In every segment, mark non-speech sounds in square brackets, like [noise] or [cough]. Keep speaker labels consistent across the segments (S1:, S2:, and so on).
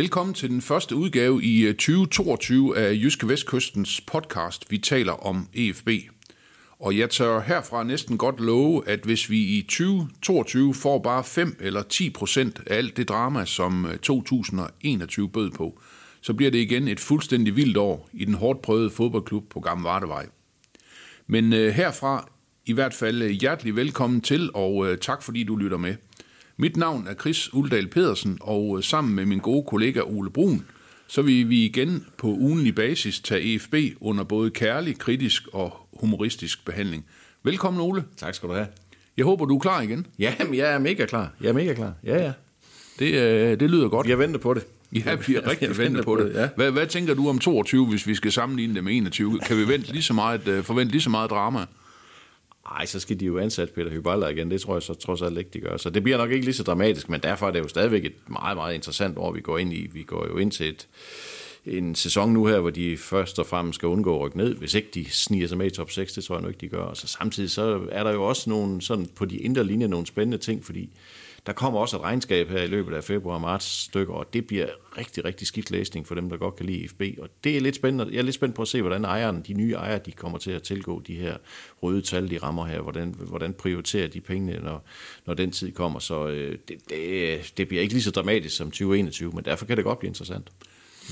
S1: Velkommen til den første udgave i øh, 2022 af Jyske Vestkystens podcast. Vi taler om EFB. Og jeg tør herfra næsten godt love, at hvis vi i 2022 får bare 5 eller 10 procent af alt det drama, som øh, 2021 bød på, så bliver det igen et fuldstændig vildt år i den hårdt prøvede fodboldklub på Gamle Vardevej. Men øh, herfra i hvert fald hjertelig velkommen til, og tak fordi du lytter med. Mit navn er Chris Uldal Pedersen, og øh, sammen med min gode kollega Ole Brun, så vil vi igen på ugenlig basis tage EFB under både kærlig, kritisk og humoristisk behandling. Velkommen Ole.
S2: Tak skal du have.
S1: Jeg håber, du er klar igen.
S2: Ja, men jeg er mega klar. Jeg er mega klar. Ja, ja.
S1: Det, øh, det lyder godt.
S2: Jeg venter på det.
S1: Ja, vi er [laughs] rigtig
S2: Jeg
S1: venter på det.
S2: ja.
S1: Hvad, hvad tænker du om 22, hvis vi skal sammenligne det med 21? Kan vi vente lige så meget, øh, forvente lige så meget drama?
S2: Nej, så skal de jo ansætte Peter Hyballer igen. Det tror jeg så trods alt ikke, de gør. Så det bliver nok ikke lige så dramatisk, men derfor er det jo stadigvæk et meget, meget interessant år, vi går ind i. Vi går jo ind til et, en sæson nu her, hvor de først og fremmest skal undgå at rykke ned, hvis ikke de sniger sig med i top 6, det tror jeg nu ikke, de gør. Og så samtidig så er der jo også nogle, sådan på de indre linjer nogle spændende ting, fordi der kommer også et regnskab her i løbet af februar og marts stykker, og det bliver rigtig, rigtig skidt læsning for dem, der godt kan lide FB. Og det er lidt spændende. Jeg er lidt spændt på at se, hvordan ejeren, de nye ejere, de kommer til at tilgå de her røde tal, de rammer her. Hvordan, hvordan prioriterer de pengene, når, når den tid kommer. Så øh, det, det, det bliver ikke lige så dramatisk som 2021, men derfor kan det godt blive interessant.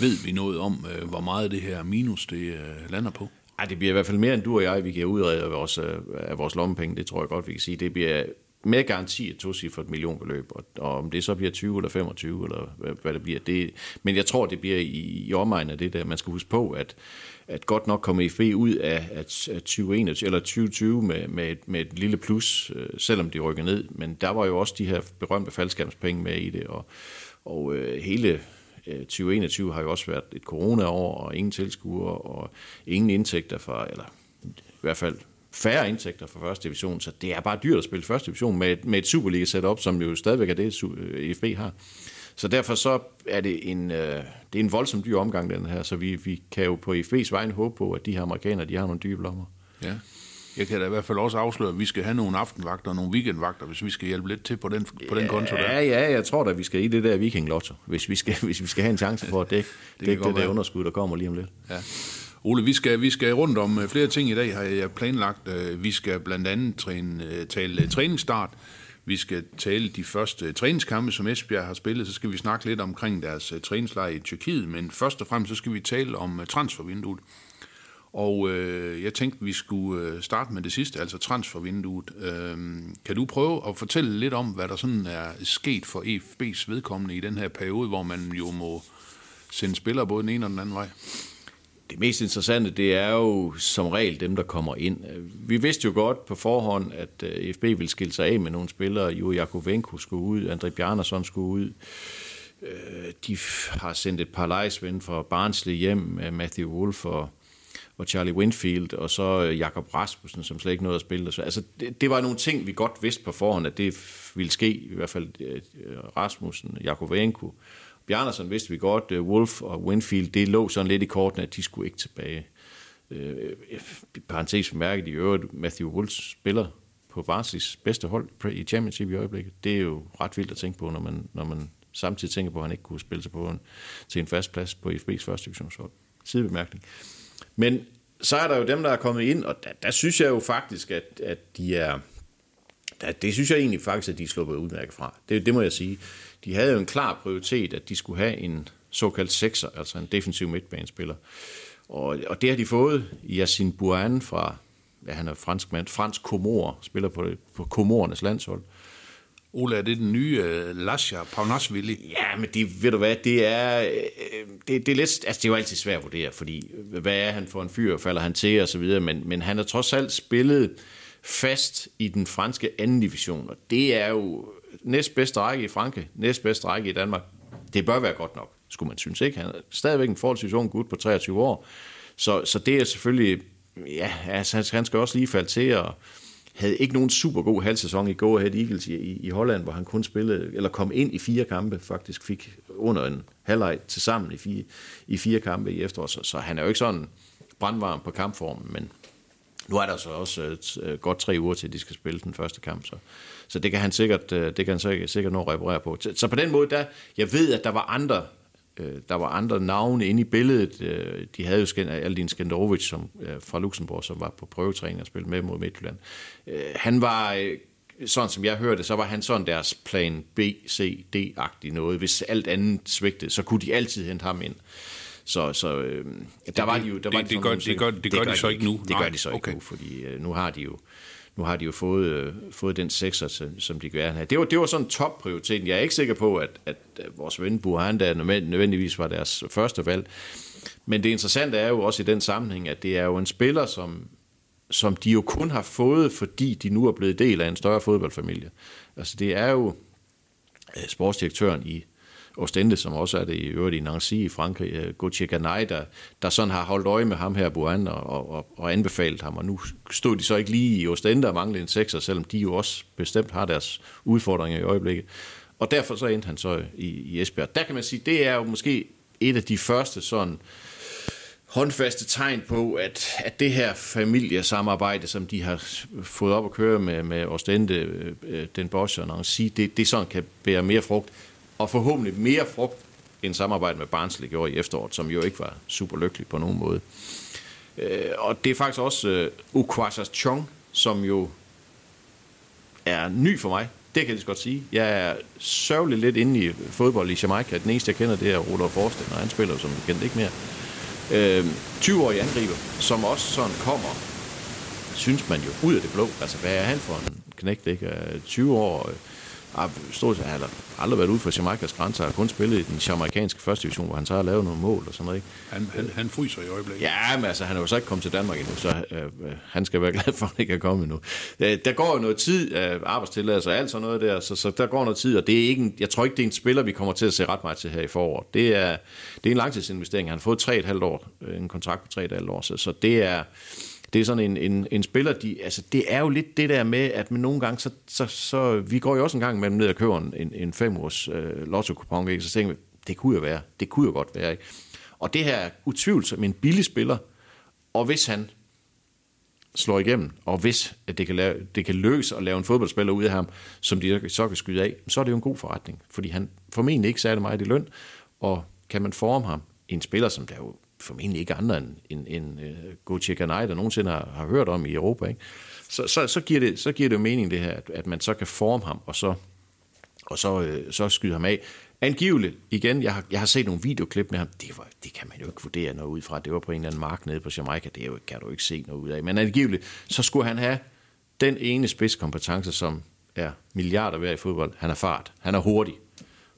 S1: Ved vi noget om, øh, hvor meget det her minus det øh, lander på?
S2: Ej, det bliver i hvert fald mere end du og jeg, vi kan udrede af vores, øh, af vores lommepenge. Det tror jeg godt, vi kan sige. Det bliver med garanti et tocifret millionbeløb, og, og om det så bliver 20 eller 25, eller hvad, hvad det bliver. Det, men jeg tror, det bliver i, i omegn af det der. Man skal huske på, at, at godt nok kommer FB ud af, at 2021, eller 2020 med, med, et, med et lille plus, øh, selvom de rykker ned. Men der var jo også de her berømte faldskærmspenge med i det, og, og øh, hele øh, 2021 har jo også været et coronaår, og ingen tilskuere, og ingen indtægter fra, eller i hvert fald færre indtægter fra første division, så det er bare dyrt at spille første division med, et- med et Superliga-setup, som jo stadigvæk er det, Su- øh, har. Så derfor så er det en, øh, det er en voldsom dyr omgang, den her, så vi, vi kan jo på FB's vejen håbe på, at de her amerikanere, de har nogle dybe lommer.
S1: Ja. Jeg kan da i hvert fald også afsløre, at vi skal have nogle aftenvagter og nogle weekendvagter, hvis vi skal hjælpe lidt til på den, på den konto der.
S2: Ja, ja, jeg tror da, vi skal i det der Viking Lotto, hvis vi skal, [laughs] hvis vi skal have en chance for at dække det,
S1: kan
S2: det, det der
S1: være.
S2: underskud, der kommer lige om lidt.
S1: Ja. Ole, vi skal, vi skal rundt om øh, flere ting i dag, har jeg planlagt. Øh, vi skal blandt andet træne, øh, tale træningsstart. Vi skal tale de første træningskampe, som Esbjerg har spillet. Så skal vi snakke lidt omkring deres øh, træningslejr i Tyrkiet. Men først og fremmest så skal vi tale om transfervinduet. Og øh, jeg tænkte, vi skulle starte med det sidste, altså transfervinduet. Øh, kan du prøve at fortælle lidt om, hvad der sådan er sket for EFB's vedkommende i den her periode, hvor man jo må sende spillere både den ene og den anden vej?
S2: Det mest interessante, det er jo som regel dem, der kommer ind. Vi vidste jo godt på forhånd, at øh, FB ville skille sig af med nogle spillere. Jo Jakovenko skulle ud, André Bjarnason skulle ud. Øh, de har sendt et par lejesvende fra Barnsley hjem Matthew Wolf og, og Charlie Winfield, og så øh, Jakob Rasmussen, som slet ikke nåede at spille. Så, altså, det, det var nogle ting, vi godt vidste på forhånd, at det ville ske. I hvert fald Rasmussen, Rasmussen, Jakovenko. Bjarnason vidste vi godt, øh, Wolf og Winfield, det lå sådan lidt i kortene, at de skulle ikke tilbage. Øh, øh parentes bemærket i øvrigt, Matthew Wolf spiller på Varsis bedste hold i championship i øjeblikket. Det er jo ret vildt at tænke på, når man, når man samtidig tænker på, at han ikke kunne spille sig på en, til en fast plads på FB's første divisionshold. Sidebemærkning. Men så er der jo dem, der er kommet ind, og der, der synes jeg jo faktisk, at, at de er... Der, det synes jeg egentlig faktisk, at de er sluppet udmærket fra. Det, det må jeg sige. De havde jo en klar prioritet, at de skulle have en såkaldt sekser, altså en defensiv midtbanespiller. Og, og det har de fået. Yassine Bouane fra, ja, han er fransk mand, fransk komor, spiller på, på komorernes landshold.
S1: Ole, er det den nye uh, Lasja Paunasvili?
S2: Ja, men det, ved du hvad, det er, øh, det, det er lidt, altså det er jo altid svært at vurdere, fordi hvad er han for en fyr, falder han til og så videre, men, men han har trods alt spillet fast i den franske anden division, og det er jo næstbedste række i Frankrig, næstbedste række i Danmark. Det bør være godt nok, skulle man synes, ikke? Han er stadigvæk en forholdsvis ung gut på 23 år, Så, så det er selvfølgelig, ja, altså, han skal også lige falde til, og havde ikke nogen super god halvsæson i Go Ahead Eagles i, i, i Holland, hvor han kun spillede, eller kom ind i fire kampe, faktisk fik under en halvleg til sammen i fire, i fire kampe i efteråret, så, så han er jo ikke sådan brandvarm på kampformen, men nu er der så også øh, øh godt tre uger til, at de skal spille den første kamp, så, så det kan han sikkert, øh, det kan han sikkert, sikkert nå at reparere på. Så, så på den måde, der, jeg ved, at der var andre øh, der var andre navne inde i billedet. Øh, de havde jo Aldin Skenderovic som, fra Luxembourg, som var på prøvetræning og spillede med mod Midtjylland. Han var, sådan som jeg hørte, så var han sådan deres plan B, C, D-agtig noget. Hvis alt andet svigtede, så kunne de altid hente ham ind. Så, så øh, der var de jo... Der var
S1: det, det, gør, det, gør, det, gør de så ikke nu?
S2: Det gør de så ikke nu, fordi øh, nu har de jo nu har de jo fået, øh, fået den sekser, som de gør her. Det var, det var sådan top-prioriteten. Jeg er ikke sikker på, at, at vores ven han der nødvendigvis var deres første valg. Men det interessante er jo også i den sammenhæng, at det er jo en spiller, som, som de jo kun har fået, fordi de nu er blevet del af en større fodboldfamilie. Altså det er jo øh, sportsdirektøren i Ostende, som også er det i øvrigt i Nancy i Frankrig, øh, Gauthier Ganay, der, der sådan har holdt øje med ham her, Buan, og, og, og anbefalet ham. Og nu stod de så ikke lige i Ostende og manglede en sekser, selvom de jo også bestemt har deres udfordringer i øjeblikket. Og derfor så endte han så i, i Esbjerg. Der kan man sige, det er jo måske et af de første sådan håndfaste tegn på, at, at det her familiesamarbejde, som de har fået op at køre med, med Ostende, øh, øh, den Bosch og Nancy, det, det sådan kan bære mere frugt og forhåbentlig mere frugt end samarbejde med Barnsley gjorde i efteråret, som jo ikke var super lykkelig på nogen måde. Øh, og det er faktisk også øh, Ukwasas Chong, som jo er ny for mig. Det kan jeg lige godt sige. Jeg er sørgelig lidt inde i fodbold i Jamaica. Den eneste, jeg kender, det er Rudolf Forsten, og han spiller som bekendt ikke mere. Øh, 20-årig angriber, som også sådan kommer, synes man jo, ud af det blå. Altså, hvad er han for en knægt, ikke? Øh, 20 år, øh, stort set har aldrig været ude for Jamaicas grænser, har kun spillet i den jamaikanske første division, hvor han så har lavet nogle mål og sådan noget. Ikke?
S1: Han, han, han fryser i øjeblikket.
S2: Ja, men altså, han er jo så ikke kommet til Danmark endnu, så øh, øh han skal være [laughs] glad for, at han ikke er kommet endnu. Øh, der går jo noget tid øh, arbejdstilladelse og alt sådan noget der, så, så der går noget tid, og det er ikke en, jeg tror ikke, det er en spiller, vi kommer til at se ret meget til her i foråret. Det er, det er en langtidsinvestering. Han har fået 3,5 år, øh, en kontrakt på 3,5 år, så, så det er det er sådan en, en, en spiller, de, altså det er jo lidt det der med, at man nogle gange, så, så, så vi går jo også en gang med ned og køber en, en fem års øh, lotto-kupon, ikke? så tænker vi, det kunne jo være, det kunne jo godt være. Ikke? Og det her er utvivlsomt en billig spiller, og hvis han slår igennem, og hvis at det, kan lave, det kan løse at lave en fodboldspiller ud af ham, som de så kan skyde af, så er det jo en god forretning, fordi han formentlig ikke særlig meget i løn, og kan man forme ham, en spiller, som der jo formentlig ikke andre end, end, end uh, Gauthier Ganay, der nogensinde har, har hørt om i Europa. Ikke? Så, så, så, giver det, så giver det jo mening det her, at, at man så kan forme ham, og så, og så, øh, så skyde ham af. Angiveligt, igen, jeg har, jeg har set nogle videoklip med ham, det, var, det kan man jo ikke vurdere noget ud fra, det var på en eller anden mark nede på Jamaica, det jo, kan du ikke se noget ud af. Men angiveligt, så skulle han have den ene spidskompetence, som er milliarder værd i fodbold. Han er fart, han er hurtig,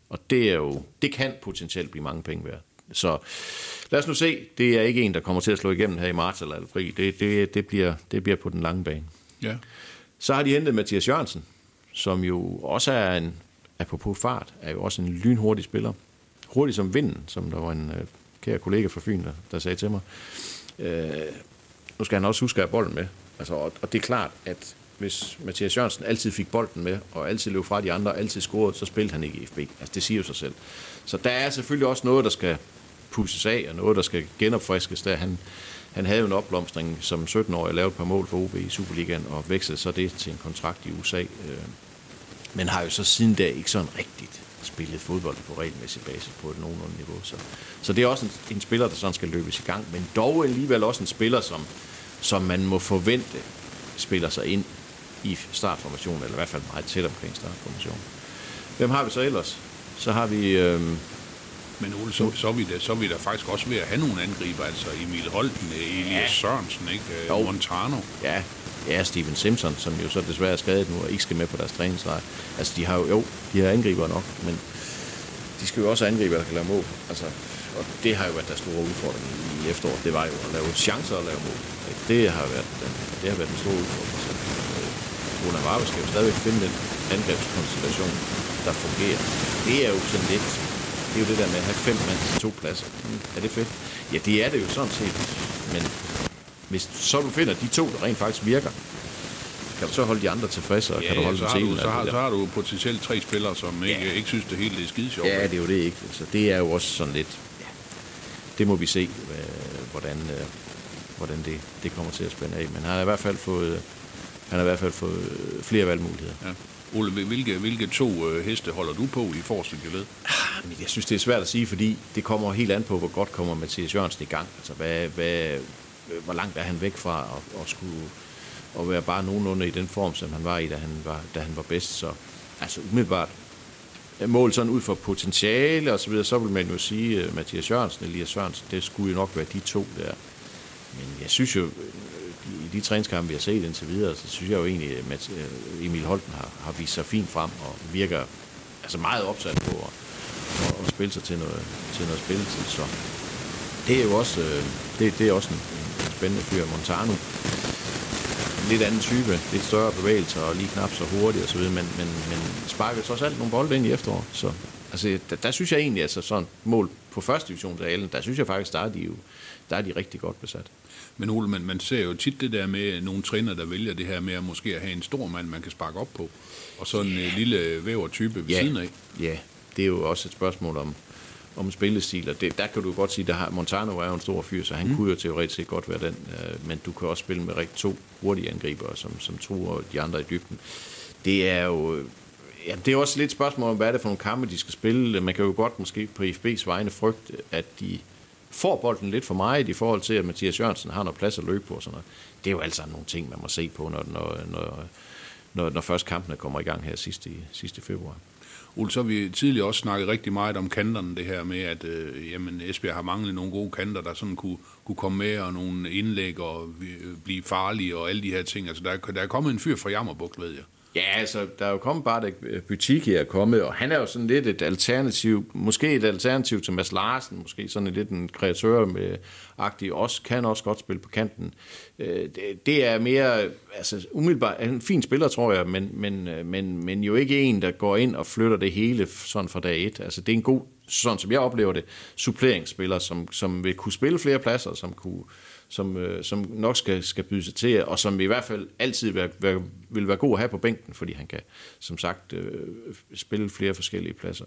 S2: og det er jo, det kan potentielt blive mange penge værd. Så lad os nu se. Det er ikke en, der kommer til at slå igennem her i marts eller april. Det, det, det, bliver, det bliver på den lange bane.
S1: Ja.
S2: Så har de hentet Mathias Jørgensen, som jo også er en, apropos fart, er jo også en lynhurtig spiller. Hurtig som vinden, som der var en uh, kære kollega fra Fyn, der, der sagde til mig. Uh, nu skal han også huske at have bolden med. Altså, og, og det er klart, at hvis Mathias Jørgensen altid fik bolden med, og altid løb fra de andre, og altid scorede, så spillede han ikke i FB. Altså, det siger jo sig selv. Så der er selvfølgelig også noget, der skal pusses af, og noget, der skal genopfriskes. Der han, han havde jo en opblomstring som 17-årig, lavet et par mål for OB i Superligaen, og vekslede så det til en kontrakt i USA. Øh, men har jo så siden da ikke sådan rigtigt spillet fodbold på regelmæssig basis på et nogenlunde niveau. Så, så det er også en, en spiller, der sådan skal løbes i gang, men dog alligevel også en spiller, som, som man må forvente spiller sig ind i startformationen, eller i hvert fald meget tæt omkring startformationen. Hvem har vi så ellers? Så har vi... Øh,
S1: men Ole, så, så, er vi da, så er vi da faktisk også ved at have nogle angriber, altså Emil Holten, Elias ja. Sørensen, ikke? Jo. Montano.
S2: Ja, ja, Steven Simpson, som jo så desværre er skadet nu og ikke skal med på deres træningslejr. Altså, de har jo, jo, de har angriber nok, men de skal jo også angribe, der kan lave mål. Altså, og det har jo været der store udfordring i efteråret. Det var jo at lave chancer og lave mål. Det har været, det har været en stor udfordring. Så, øh, Rune Varve skal jo stadigvæk finde den angrebskonstellation, der fungerer. Det er jo sådan lidt det er jo det der med at have fem mand til to pladser. Mm. Er det fedt? Ja, det er det jo sådan set. Men hvis så du finder de to, der rent faktisk virker, kan du så holde de andre tilfredse, og
S1: Ja,
S2: kan du holde
S1: så,
S2: dem til
S1: så, har, så har du potentielt tre spillere, som ikke,
S2: Ja.
S1: ikke synes, det hele er skide sjovt.
S2: Ja, det er jo det ikke. Så det er jo også sådan lidt... Ja, det må vi se, øh, hvordan, øh, hvordan det, det kommer til at spænde af. Men han har i hvert fald fået, han har i hvert fald fået flere valgmuligheder.
S1: Ja. Ole, hvilke, hvilke to øh, heste holder du på i forreste led?
S2: Ah, jeg synes, det er svært at sige, fordi det kommer helt an på, hvor godt kommer Mathias Jørgensen i gang. Altså, hvad, hvad, øh, hvor langt er han væk fra at, at skulle at være bare nogenlunde i den form, som han var i, da han var, da han var bedst. Så altså umiddelbart øh, mål sådan ud for potentiale og så videre, så vil man jo sige, at Mathias Jørgensen, Elias Sørensen, det skulle jo nok være de to der. Men jeg synes jo, i de træningskampe, vi har set indtil videre, så synes jeg jo egentlig, at øh, Emil Holten har, har vist sig fint frem og virker altså meget opsat på at, at, at spille sig til noget, til noget spilletid. Så det er jo også, øh, det, det er også en, en spændende fyr. Montano, en lidt anden type, lidt større bevægelser og lige knap så hurtigt osv., men, men, men sparker trods alt nogle bolde ind i efteråret. Så altså, der, der, synes jeg egentlig, altså sådan mål på første divisionsrealen, der synes jeg faktisk, der er de jo der er de rigtig godt besat.
S1: Men Ole, man, man ser jo tit det der med nogle træner, der vælger det her med at måske at have en stor mand, man kan sparke op på, og så en yeah. lille væver type ved siden af.
S2: Ja, det er jo også et spørgsmål om, om spillestil, og det, der kan du godt sige, der har, Montano er jo en stor fyr, så han mm. kunne jo teoretisk set godt være den, øh, men du kan også spille med rigtig to hurtige angribere, som, som truer de andre i dybden. Det er jo... øh, Ja, det er også lidt et spørgsmål om, hvad er det for nogle kampe, de skal spille. Man kan jo godt måske på IFB's vegne frygte, at de får bolden lidt for meget i forhold til, at Mathias Jørgensen har noget plads at løbe på. Og sådan noget. Det er jo altså nogle ting, man må se på, når, når, når, når, når først kampene kommer i gang her sidste, sidste februar.
S1: Ole, så har vi tidligere også snakket rigtig meget om kanterne, det her med, at øh, jamen, Esbjerg har manglet nogle gode kanter, der sådan kunne, kunne komme med, og nogle indlæg og øh, blive farlige, og alle de her ting. Altså, der, der er kommet en fyr fra Jammerbugt, ved jeg.
S2: Ja, altså, der er jo kommet bare et øh, butik her kommet, og han er jo sådan lidt et alternativ, måske et alternativ til Mads Larsen, måske sådan lidt en kreatør med agtig, også, kan også godt spille på kanten. Øh, det, er mere, altså umiddelbart, er en fin spiller, tror jeg, men, men, øh, men, men jo ikke en, der går ind og flytter det hele sådan fra dag et. Altså, det er en god, sådan som jeg oplever det, suppleringsspiller, som, som vil kunne spille flere pladser, som kunne som, øh, som nok skal, skal byde sig til, og som i hvert fald altid vil, vil, vil være god at have på bænken, fordi han kan, som sagt, øh, spille flere forskellige pladser.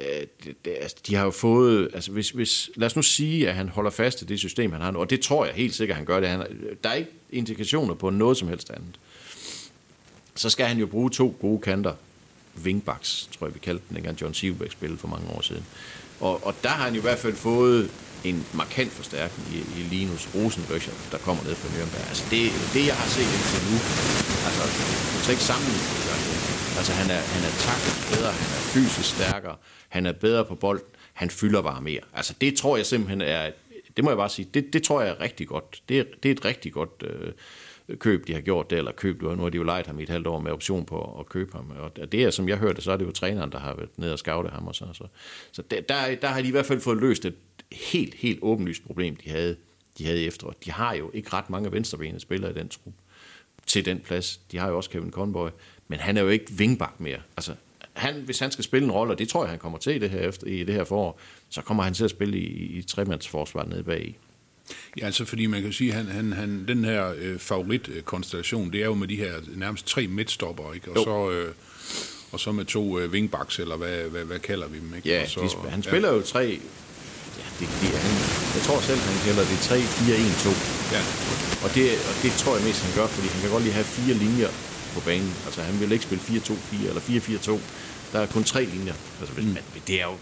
S2: Øh, det, det, altså, de har jo fået, altså hvis, hvis, lad os nu sige, at han holder fast i det system, han har nu, og det tror jeg helt sikkert, han gør det. Han, der er ikke indikationer på noget som helst andet. Så skal han jo bruge to gode kanter, wingbacks, tror jeg vi kaldte den, dengang John Sivbæk spillede for mange år siden. Og, og der har han jo i hvert fald fået en markant forstærkning i, i Linus Rosenbøcher, der kommer ned fra Nürnberg. Altså det, det, jeg har set indtil nu, altså du kan ikke sammenligne det. Altså han er, han er taktisk bedre, han er fysisk stærkere, han er bedre på bold, han fylder bare mere. Altså det tror jeg simpelthen er, det må jeg bare sige, det, det tror jeg er rigtig godt. Det er, det er et rigtig godt øh, køb, de har gjort det, eller køb, nu har de jo lejet ham i et halvt år med option på at købe ham. Og det er, som jeg hørte, så er det jo træneren, der har været nede og scoute ham. Og så, så, altså. så der, der, der har de i hvert fald fået løst et helt, helt åbenlyst problem, de havde, de havde i efteråret. De har jo ikke ret mange venstrebenede spillere i den trup til den plads. De har jo også Kevin Conboy, men han er jo ikke vingbak mere. Altså, han, hvis han skal spille en rolle, og det tror jeg, han kommer til i det her, efter, i det her forår, så kommer han til at spille i, i tremandsforsvar nede bag i.
S1: Ja, altså fordi man kan sige, at han, han, han, den her øh, favoritkonstellation, det er jo med de her nærmest tre midtstopper, ikke? Og,
S2: Jo.
S1: så, øh, og så med to øh, wingbacks, eller hvad, hvad, hvad kalder vi dem, ikke?
S2: Ja,
S1: og så,
S2: de, han spiller jo tre... Det, det, han, jeg tror selv, han kalder det 3-4-1-2.
S1: Ja,
S2: Og det, og det tror jeg mest, han gør, fordi han kan godt lide have fire linjer på banen. Altså, han vil ikke spille 4-2-4 eller 4-4-2. Der er kun tre linjer. Altså, mm. men det er jo,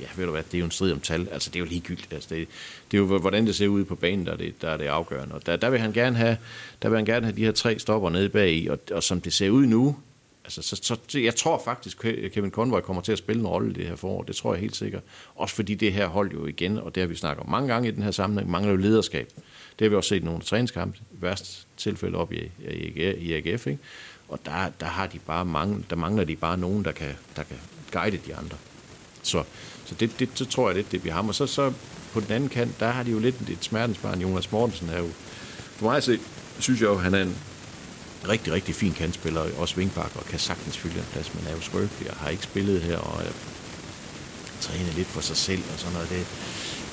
S2: ja, ved du hvad, det er jo en strid om tal. Altså, det er jo ligegyldigt. Altså, det, det er jo, hvordan det ser ud på banen, der er det, der er det afgørende. Og der, der, vil han gerne have, der vil han gerne have de her tre stopper nede bag i. Og, og som det ser ud nu, Altså, så, så, jeg tror faktisk, at Kevin Conroy kommer til at spille en rolle i det her forår. Det tror jeg helt sikkert. Også fordi det her hold jo igen, og det har vi snakket om mange gange i den her sammenhæng, mangler jo lederskab. Det har vi også set i nogle træningskampe, i værst tilfælde op i, i, i AGF, ikke? Og der, der, har de bare mange, der mangler de bare nogen, der kan, der kan guide de andre. Så, så det, det, så tror jeg lidt, det vi har. Og så, så på den anden kant, der har de jo lidt et smertensbarn. Jonas Mortensen er jo, for mig at se, synes jeg jo, han er en rigtig, rigtig fin kantspiller, også wingback, og kan sagtens fylde en plads, men er jo skrøbelig og har ikke spillet her, og er træne lidt for sig selv og sådan noget. Det,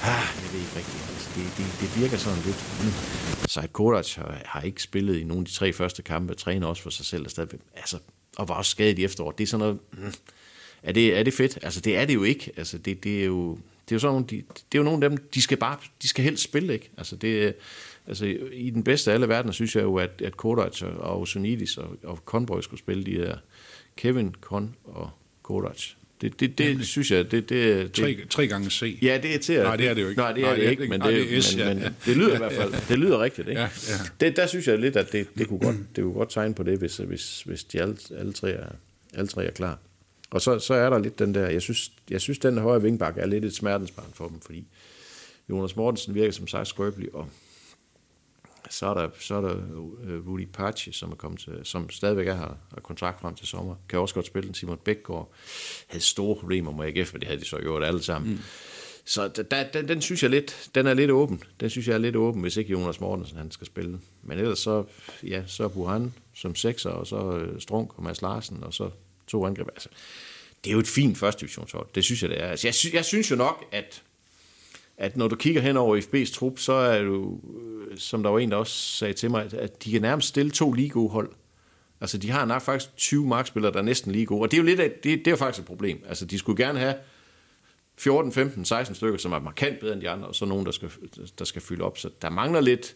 S2: ah, jeg ved ikke rigtigt. Altså, det, det, det virker sådan lidt... Mm. Said har, har ikke spillet i nogle af de tre første kampe, træner også for sig selv og stadigvæk. Altså, og var også skadet i efteråret. Det er sådan noget... Mm. Er det, er det fedt? Altså, det er det jo ikke. Altså, det, det er jo... Det er jo sådan nogle, de, det er jo nogle af dem, de skal bare, de skal helst spille, ikke? Altså, det, altså, i den bedste af alle verdener, synes jeg jo, at, at Kodac og, Sonidis og, og Conboy skulle spille de der Kevin, Con og Kodac. Det, det, det
S1: Nemlig.
S2: synes jeg, det, det, det,
S1: Tre, tre gange C.
S2: Ja, det er til at...
S1: Nej, det er det jo ikke.
S2: Nej, det er
S1: Nej,
S2: det ikke, men,
S1: nej,
S2: det,
S1: er S,
S2: men,
S1: ja,
S2: men det lyder i hvert fald, det lyder rigtigt, ikke?
S1: Ja, ja.
S2: Det, der synes jeg lidt, at det, det, kunne godt, det kunne godt tegne på det, hvis, hvis, hvis de alle, alle, tre er, alle tre er klar. Og så, så er der lidt den der, jeg synes, jeg synes den højre vingbak er lidt et smertensbarn for dem, fordi Jonas Mortensen virker som sagt skrøbelig, og så er der, så er der uh, Rudy Pache, som er kommet til, som stadigvæk er her og kontrakt frem til sommer. Kan også godt spille den. Simon Bækgaard havde store problemer med AGF, men det havde de så gjort alle sammen. Mm. Så der, den, den, synes jeg lidt, den er lidt åben. Den synes jeg er lidt åben, hvis ikke Jonas Mortensen han skal spille. Men ellers så, ja, så er Buhan som sekser, og så øh, Strunk og Mads Larsen, og så to angreb. Altså, det er jo et fint første divisionshold. Det synes jeg, det er. Altså, jeg, sy- jeg synes jo nok, at at når du kigger hen over FB's trup, så er du, øh, som der var en, der også sagde til mig, at de kan nærmest stille to lige gode hold. Altså, de har nok faktisk 20 markspillere, der er næsten lige gode. Og det er jo lidt af, det, det er jo faktisk et problem. Altså, de skulle gerne have 14, 15, 16 stykker, som er markant bedre end de andre, og så nogen, der skal, der skal fylde op. Så der mangler lidt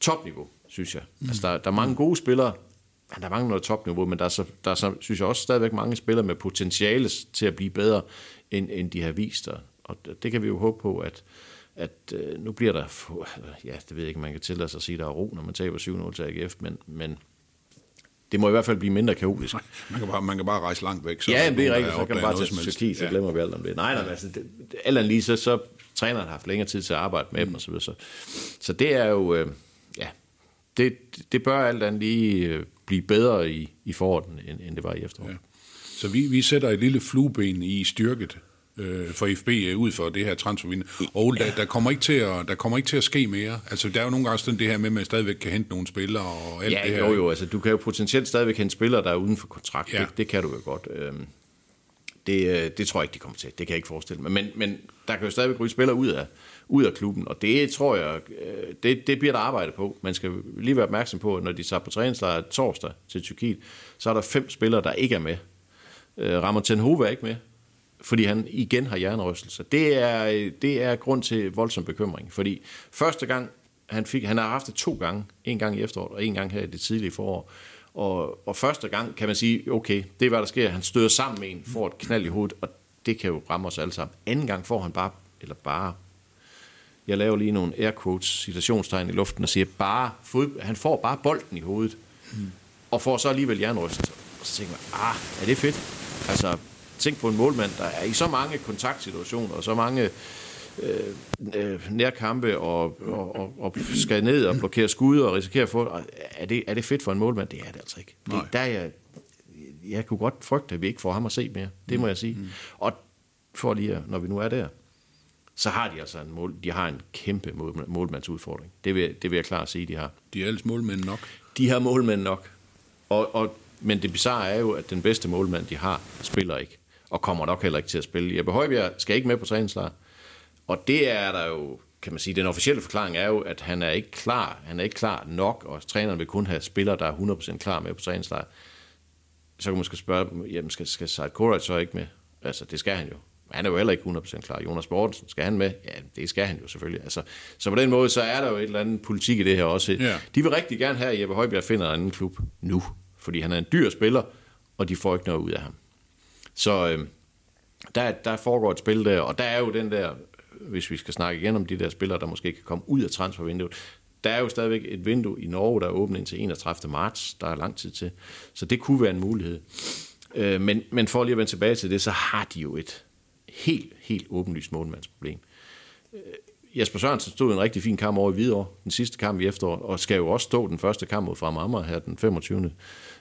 S2: topniveau, synes jeg. Altså, der, der er mange gode spillere, der mangler noget topniveau, men der er, så, der er så, synes jeg også stadigvæk mange spillere med potentiale til at blive bedre, end, end de har vist. Og, og det kan vi jo håbe på, at, at øh, nu bliver der, ja, det ved jeg ikke, man kan tillade sig at sige, der er ro, når man taber 7-0 til AGF, men, men det må i hvert fald blive mindre kaotisk.
S1: Man kan bare, man kan bare rejse langt væk. Så
S2: Ja, det er rigtigt. Så kan man bare tage til. Tyrkiet, så
S1: Ja.
S2: glemmer vi alt om det. Nej, nej, altså, det, alt andet lige, så, så træneren har haft længere tid til at arbejde med dem, og så videre. Så, så det er jo, øh, ja, det, det bør alt andet lige øh, blive bedre i, i foråret, end, end det var i efteråret.
S1: Ja. Så vi, vi sætter et lille flueben i styrket øh, for FB øh, ud for det her transfervinde. Og der, der, kommer ikke til at, der kommer ikke til at ske mere. Altså, der er jo nogle gange sådan det her med, at man stadigvæk kan hente nogle spillere og alt
S2: Ja,
S1: det her.
S2: jo, jo, altså du kan jo potentielt stadigvæk hente spillere, der er uden for kontrakt.
S1: Ja.
S2: Det, det kan du jo godt. Øhm, det, øh, det tror jeg ikke, de kommer til. Det kan jeg ikke forestille mig. Men, men der kan jo stadigvæk ryge spillere ud af, ud af klubben, og det tror jeg, øh, det, det bliver der arbejde på. Man skal lige være opmærksom på, at når de tager på træningslejr torsdag til Tyrkiet, så er der fem spillere, der ikke er med. Øh, Ramon Tenhove er ikke med, fordi han igen har hjernerystelser. Det er, det er grund til voldsom bekymring, fordi første gang, han, fik, han har haft det to gange, en gang i efteråret og en gang her i det tidlige forår, og, og første gang kan man sige, okay, det er hvad der sker, han støder sammen med en, får et knald i hovedet, og det kan jo ramme os alle sammen. Anden gang får han bare, eller bare, jeg laver lige nogle air quotes, citationstegn i luften, og siger bare, fod, han får bare bolden i hovedet, og får så alligevel jernrystelser. Og så tænker man, ah, er det fedt? Altså, tænk på en målmand, der er i så mange kontaktsituationer, og så mange øh, øh, nærkampe, og, og, og, og skal ned og blokere skud, og risikere at få... Er det, er det fedt for en målmand? Det er det altså ikke. Det,
S1: Nej.
S2: der er jeg, jeg kunne godt frygte, at vi ikke får ham at se mere. Det må jeg sige. Og for lige, at- når vi nu er der, så har de altså en mål, de har en kæmpe mål, målmandsudfordring. Det vil, det vil jeg klart sige, de har.
S1: De er ellers målmænd nok.
S2: De har målmænd nok. Og, og, men det bizarre er jo, at den bedste målmand, de har, spiller ikke. Og kommer nok heller ikke til at spille. Jeppe Højbjerg skal ikke med på træningslejr. Og det er der jo, kan man sige, den officielle forklaring er jo, at han er ikke klar, han er ikke klar nok, og træneren vil kun have spillere, der er 100% klar med på træningslejr. Så kan man måske spørge, jamen skal, skal Said Korac så ikke med? Altså, det skal han jo. Han er jo heller ikke 100% klar. Jonas Mortensen, skal han med? Ja, det skal han jo selvfølgelig. Altså, så på den måde, så er der jo et eller andet politik i det her også.
S1: Ja.
S2: De vil rigtig gerne have, at Jeppe Højbjerg finder en anden klub nu, fordi han er en dyr spiller, og de får ikke noget ud af ham. Så øh, der, der foregår et spil der, og der er jo den der, hvis vi skal snakke igen om de der spillere, der måske kan komme ud af transfervinduet, der er jo stadigvæk et vindue i Norge, der er åbent indtil 31. marts, der er lang tid til, så det kunne være en mulighed. Øh, men, men for lige at vende tilbage til det, så har de jo et helt, helt åbenlyst målmandsproblem. Øh, Jesper Sørensen stod en rigtig fin kamp over i Hvidovre, den sidste kamp i efteråret, og skal jo også stå den første kamp mod Fremad Amager her den 25.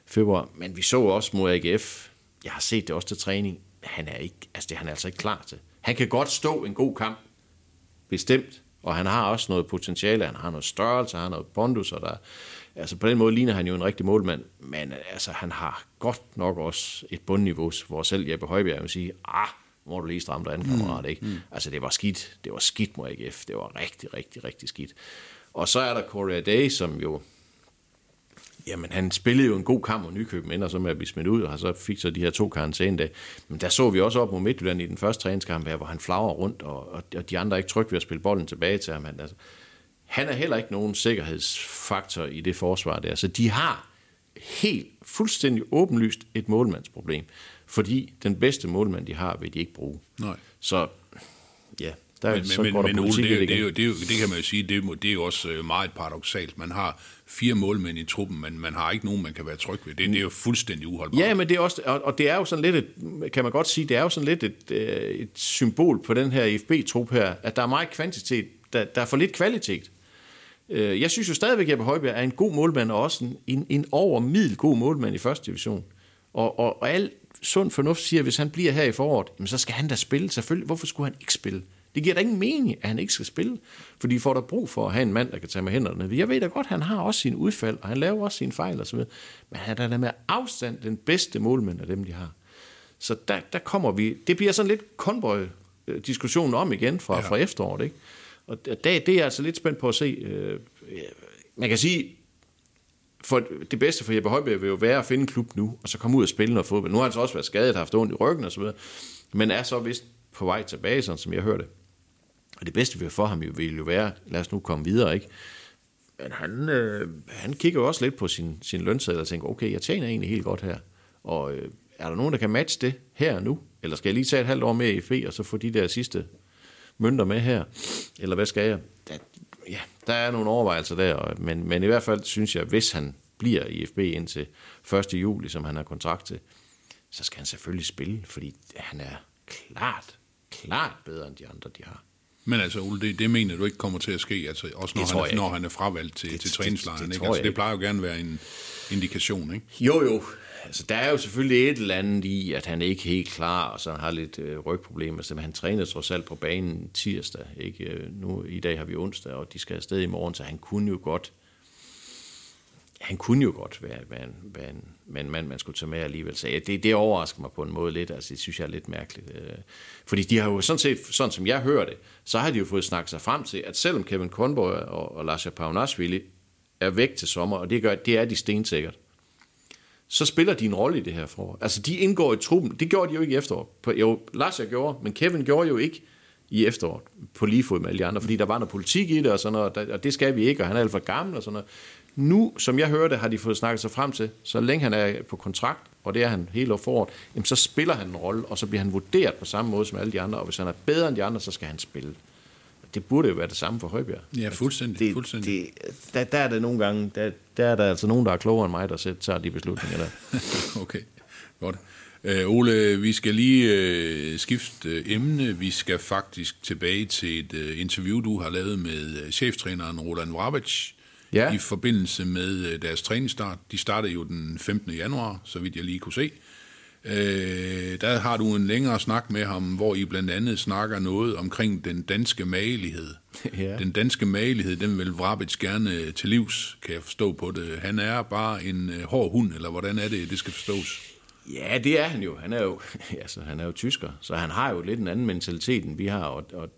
S2: februar. Men vi så også mod AGF, jeg har set det også til træning, han er, ikke, altså det er altså ikke klar til. Han kan godt stå en god kamp, bestemt, og han har også noget potentiale, han har noget størrelse, han har noget pondus, og der, altså på den måde ligner han jo en rigtig målmand, men altså han har godt nok også et bundniveau, hvor selv Jeppe Højbjerg vil sige, ah, hvor du lige stramme dig anden kammerat, ikke? Mm. Altså, det var skidt. Det var skidt mod AGF. Det var rigtig, rigtig, rigtig skidt. Og så er der Korea Day, som jo Jamen, han spillede jo en god kamp mod Nykøben, ender så med at blive smidt ud, og så fik så de her to karantæne Men der så vi også op mod Midtjylland i den første træningskamp, her, hvor han flagrer rundt, og, og de andre er ikke trygge ved at spille bolden tilbage til ham. Han, altså, han er heller ikke nogen sikkerhedsfaktor i det forsvar der. Så de har helt fuldstændig åbenlyst et målmandsproblem, fordi den bedste målmand, de har, vil de ikke bruge.
S1: Nej.
S2: Så ja, der,
S1: Men,
S2: så
S1: men,
S2: går der
S1: men Ole, det,
S2: det
S1: det, det, kan man jo sige, det er, det er jo også øh, meget paradoxalt. Man har fire målmænd i truppen, men man har ikke nogen, man kan være tryg ved. Det, det er jo fuldstændig uholdbart.
S2: Ja, men det er også, og, og det er jo sådan lidt, et, kan man godt sige, det er jo sådan lidt et, øh, et symbol på den her IFB-trup her, at der er meget kvantitet, der, der er for lidt kvalitet. Øh, Jeg synes jo stadigvæk, at Jeppe Højbjerg er en god målmand, og også en, en, en over middel god målmand i første division. Og, og, og al sund fornuft siger, at hvis han bliver her i foråret, jamen så skal han da spille. Selvfølgelig, hvorfor skulle han ikke spille? Det giver da ingen mening, at han ikke skal spille. Fordi de får der brug for at have en mand, der kan tage med hænderne. Jeg ved da godt, at han har også sine udfald, og han laver også sine fejl osv. Men han er da med afstand den bedste målmand af dem, de har. Så der, der kommer vi... Det bliver sådan lidt konvoj-diskussionen om igen fra, ja. fra efteråret, ikke? Og det, det er jeg altså lidt spændt på at se. Øh, Man kan sige, for det bedste for Jeppe Højbjerg vil jo være at finde en klub nu, og så komme ud og spille noget fodbold. Nu har han så også været skadet, haft ondt i ryggen og så videre, men er så vist på vej tilbage, sådan som jeg hørte. Og det bedste for ham jo, jo være, lad os nu komme videre, ikke? Men han, øh, han kigger jo også lidt på sin, sin lønseddel og tænker, okay, jeg tjener egentlig helt godt her. Og øh, er der nogen, der kan matche det her og nu? Eller skal jeg lige tage et halvt år mere i FB, og så få de der sidste mønter med her? Eller hvad skal jeg? Der, ja, der er nogle overvejelser der, og- men, men i hvert fald synes jeg, hvis han bliver i FB indtil 1. juli, som han har kontrakt til, så skal han selvfølgelig spille, fordi han er klart, klart bedre end de andre, de har.
S1: Men altså, Ole, det, det mener du ikke kommer til at ske, altså også når,
S2: Det
S1: han, er, når han er fravalgt til,
S2: Det-
S1: til
S2: det-
S1: træningslejren.
S2: det
S1: ikke?
S2: tror
S1: Altså, det plejer jo gerne at være en indikation, ikke?
S2: Jo, jo. Altså, der er jo selvfølgelig et eller andet i, at han ikke er helt klar, og så har lidt øh, rygproblemer. Altså, men han trænede trods alt på banen tirsdag. Ikke? Øh, Nu, I dag har vi onsdag, og de skal afsted i morgen, så han kunne jo godt han kunne jo godt være, være, en, være en, være en mand, man skulle tage med alligevel. Så ja, det, det overrasker mig på en måde lidt. Altså, det synes jeg er lidt mærkeligt. Øh. Fordi de har jo sådan set, sådan som jeg hører det, så har de jo fået snakket sig frem til, at selvom Kevin Conboy og, og Lars Paunasvili er væk til sommer, og det, gør, det er de stensikkert, så spiller de en rolle i det her forår. Altså, de indgår i truppen. Det gjorde de jo ikke i efteråret. På, jo, Lasse gjorde, men Kevin gjorde jo ikke i efteråret på lige fod med alle de andre, fordi der var noget politik i det, og sådan noget, og det skal vi ikke, og han er alt for gammel og sådan noget. Nu, som jeg hørte, har de fået snakket sig frem til, så længe han er på kontrakt, og det er han hele foråret, jamen så spiller han en rolle, og så bliver han vurderet på samme måde som alle de andre, og hvis han er bedre end de andre, så skal han spille. Det burde jo være det samme for Højbjerg.
S1: Ja, fuldstændig.
S2: Det,
S1: fuldstændig.
S2: det, der, der er det nogle gange, der, der er der altså nogen, der er klogere end mig, der tager de beslutninger der. [laughs]
S1: Okay, godt. Øh, Ole, vi skal lige øh, skifte øh, emne. Vi skal faktisk tilbage til et øh, interview, du har lavet med øh, cheftræneren Roland Vrabic
S2: Ja.
S1: i forbindelse med øh, deres træningsstart. De startede jo den 15. januar, så vidt jeg lige kunne se. Øh, der har du en længere snak med ham, hvor I blandt andet snakker noget omkring den danske magelighed. [laughs]
S2: Ja.
S1: Den danske magelighed, den vil Vrabic gerne til livs, kan jeg forstå på det. Han er bare en øh, hård hund, eller hvordan er det, det skal forstås?
S2: Ja, det er han jo. Han er jo, [laughs] altså, han er jo tysker, så han har jo lidt en anden mentalitet, end vi har. Og, og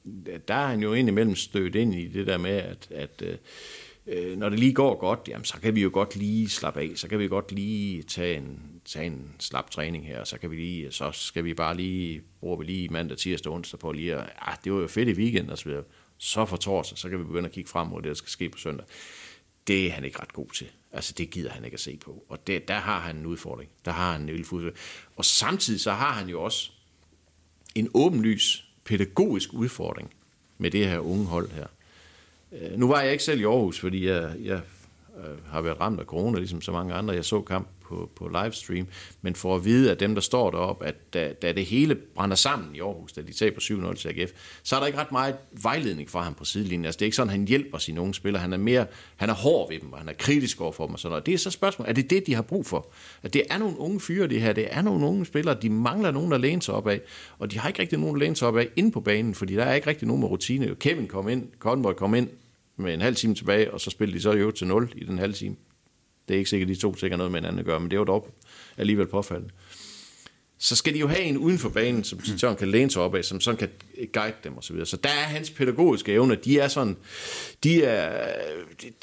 S2: der er han jo indimellem stødt ind i det der med, at, at øh, når det lige går godt, jamen, så kan vi jo godt lige slappe af. Så kan vi godt lige tage en, tage en slap træning her, og så, kan vi lige, så skal vi bare lige, bruger vi lige mandag, tirsdag, onsdag på lige at, ah, det var jo fedt i weekend og så videre. Så for torsdag, så kan vi begynde at kigge frem mod det, der skal ske på søndag. Det er han ikke ret god til. Altså, det gider han ikke at se på. Og det, der har han en udfordring. Der har han en lille fodbold. Og samtidig så har han jo også en åbenlys pædagogisk udfordring med det her unge hold her. Øh, nu var jeg ikke selv i Aarhus, fordi jeg, jeg øh, har været ramt af corona, ligesom så mange andre. Jeg så kamp på, på livestream, men for at vide, at dem, der står deroppe, at da, da det hele brænder sammen i Aarhus, da de taber 7-0 til AGF, så er der ikke ret meget vejledning fra ham på sidelinjen. Altså, det er ikke sådan, han hjælper sine unge spillere. Han er mere, han er hård ved dem, og han er kritisk over for dem og sådan noget. Det er så spørgsmålet, er det det, de har brug for? At det er nogle unge fyre, det her. Det er nogle unge spillere, de mangler nogen, der læner sig op af, og de har ikke rigtig nogen, der læner sig op af inde på banen, fordi der er ikke rigtig nogen med rutine. Kevin kom ind, Conboy kom ind, med en halv time tilbage, og så spillede de så jo til 0 i den halve time. Det er ikke sikkert, de to sikkert noget med hinanden at gøre, men det var dog alligevel påfaldende. så skal de jo have en uden for banen, som sådan kan læne sig op af, som sådan kan guide dem osv. Så, videre. så der er hans pædagogiske evner, de er sådan, de er,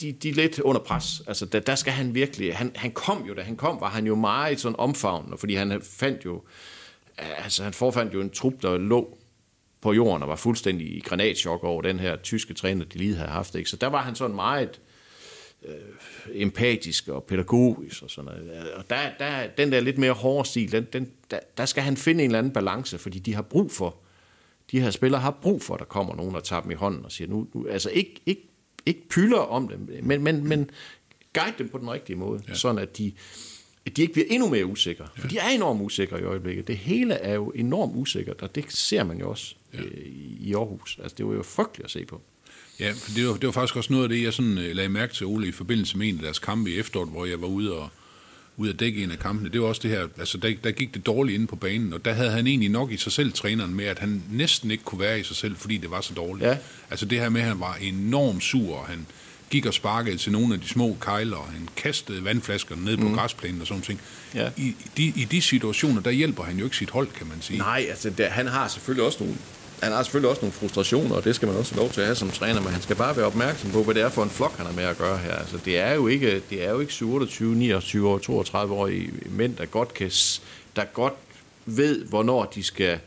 S2: de, de er lidt under pres. Altså der, der skal han virkelig, han, han kom jo, da han kom, var han jo meget sådan omfavnende, fordi han fandt jo, altså han forfandt jo en trup, der lå på jorden og var fuldstændig i granatschok over den her tyske træner, de lige havde haft. Ikke? Så der var han sådan meget øh, empatisk og pædagogisk og sådan noget. Og der, der, den der lidt mere hårde stil, den, den, der, der skal han finde en eller anden balance, fordi de har brug for, de her spillere har brug for, at der kommer nogen og tager dem i hånden og siger, nu, nu altså ikke, ikke, ikke pylder om dem, men, men, men guide dem på den rigtige måde, ja. sådan at de, at de ikke bliver endnu mere usikre. Ja. For de er enormt usikre i øjeblikket. Det hele er jo enormt usikkert, og det ser man jo også ja. øh, i Aarhus. Altså, det var jo frygteligt at se på.
S1: Ja, for det var, det var faktisk også noget af det, jeg sådan, uh, lagde mærke til, Ole, i forbindelse med en af deres kampe i efteråret, hvor jeg var ude og, ude at dække en af kampene. Det var også det her, altså der, der gik det dårligt inde på banen, og der havde han egentlig nok i sig selv, træneren, med, at han næsten ikke kunne være i sig selv, fordi det var så dårligt.
S2: Ja.
S1: Altså det her med, at han var enormt sur, og han gik og sparkede til nogle af de små kejler, og han kastede vandflasker ned på mm. græsplænen og sådan ting.
S2: Ja.
S1: I, de, I de situationer, der hjælper han jo ikke sit hold, kan man sige.
S2: Nej, altså der, han har selvfølgelig også nogle han har selvfølgelig også nogle frustrationer, og det skal man også have lov til at have som træner, men han skal bare være opmærksom på, hvad det er for en flok, han er med at gøre her. Altså, det er jo ikke, det er jo ikke 27, 29 år, 32 årige mænd, der godt, kan, der godt ved, hvornår de skal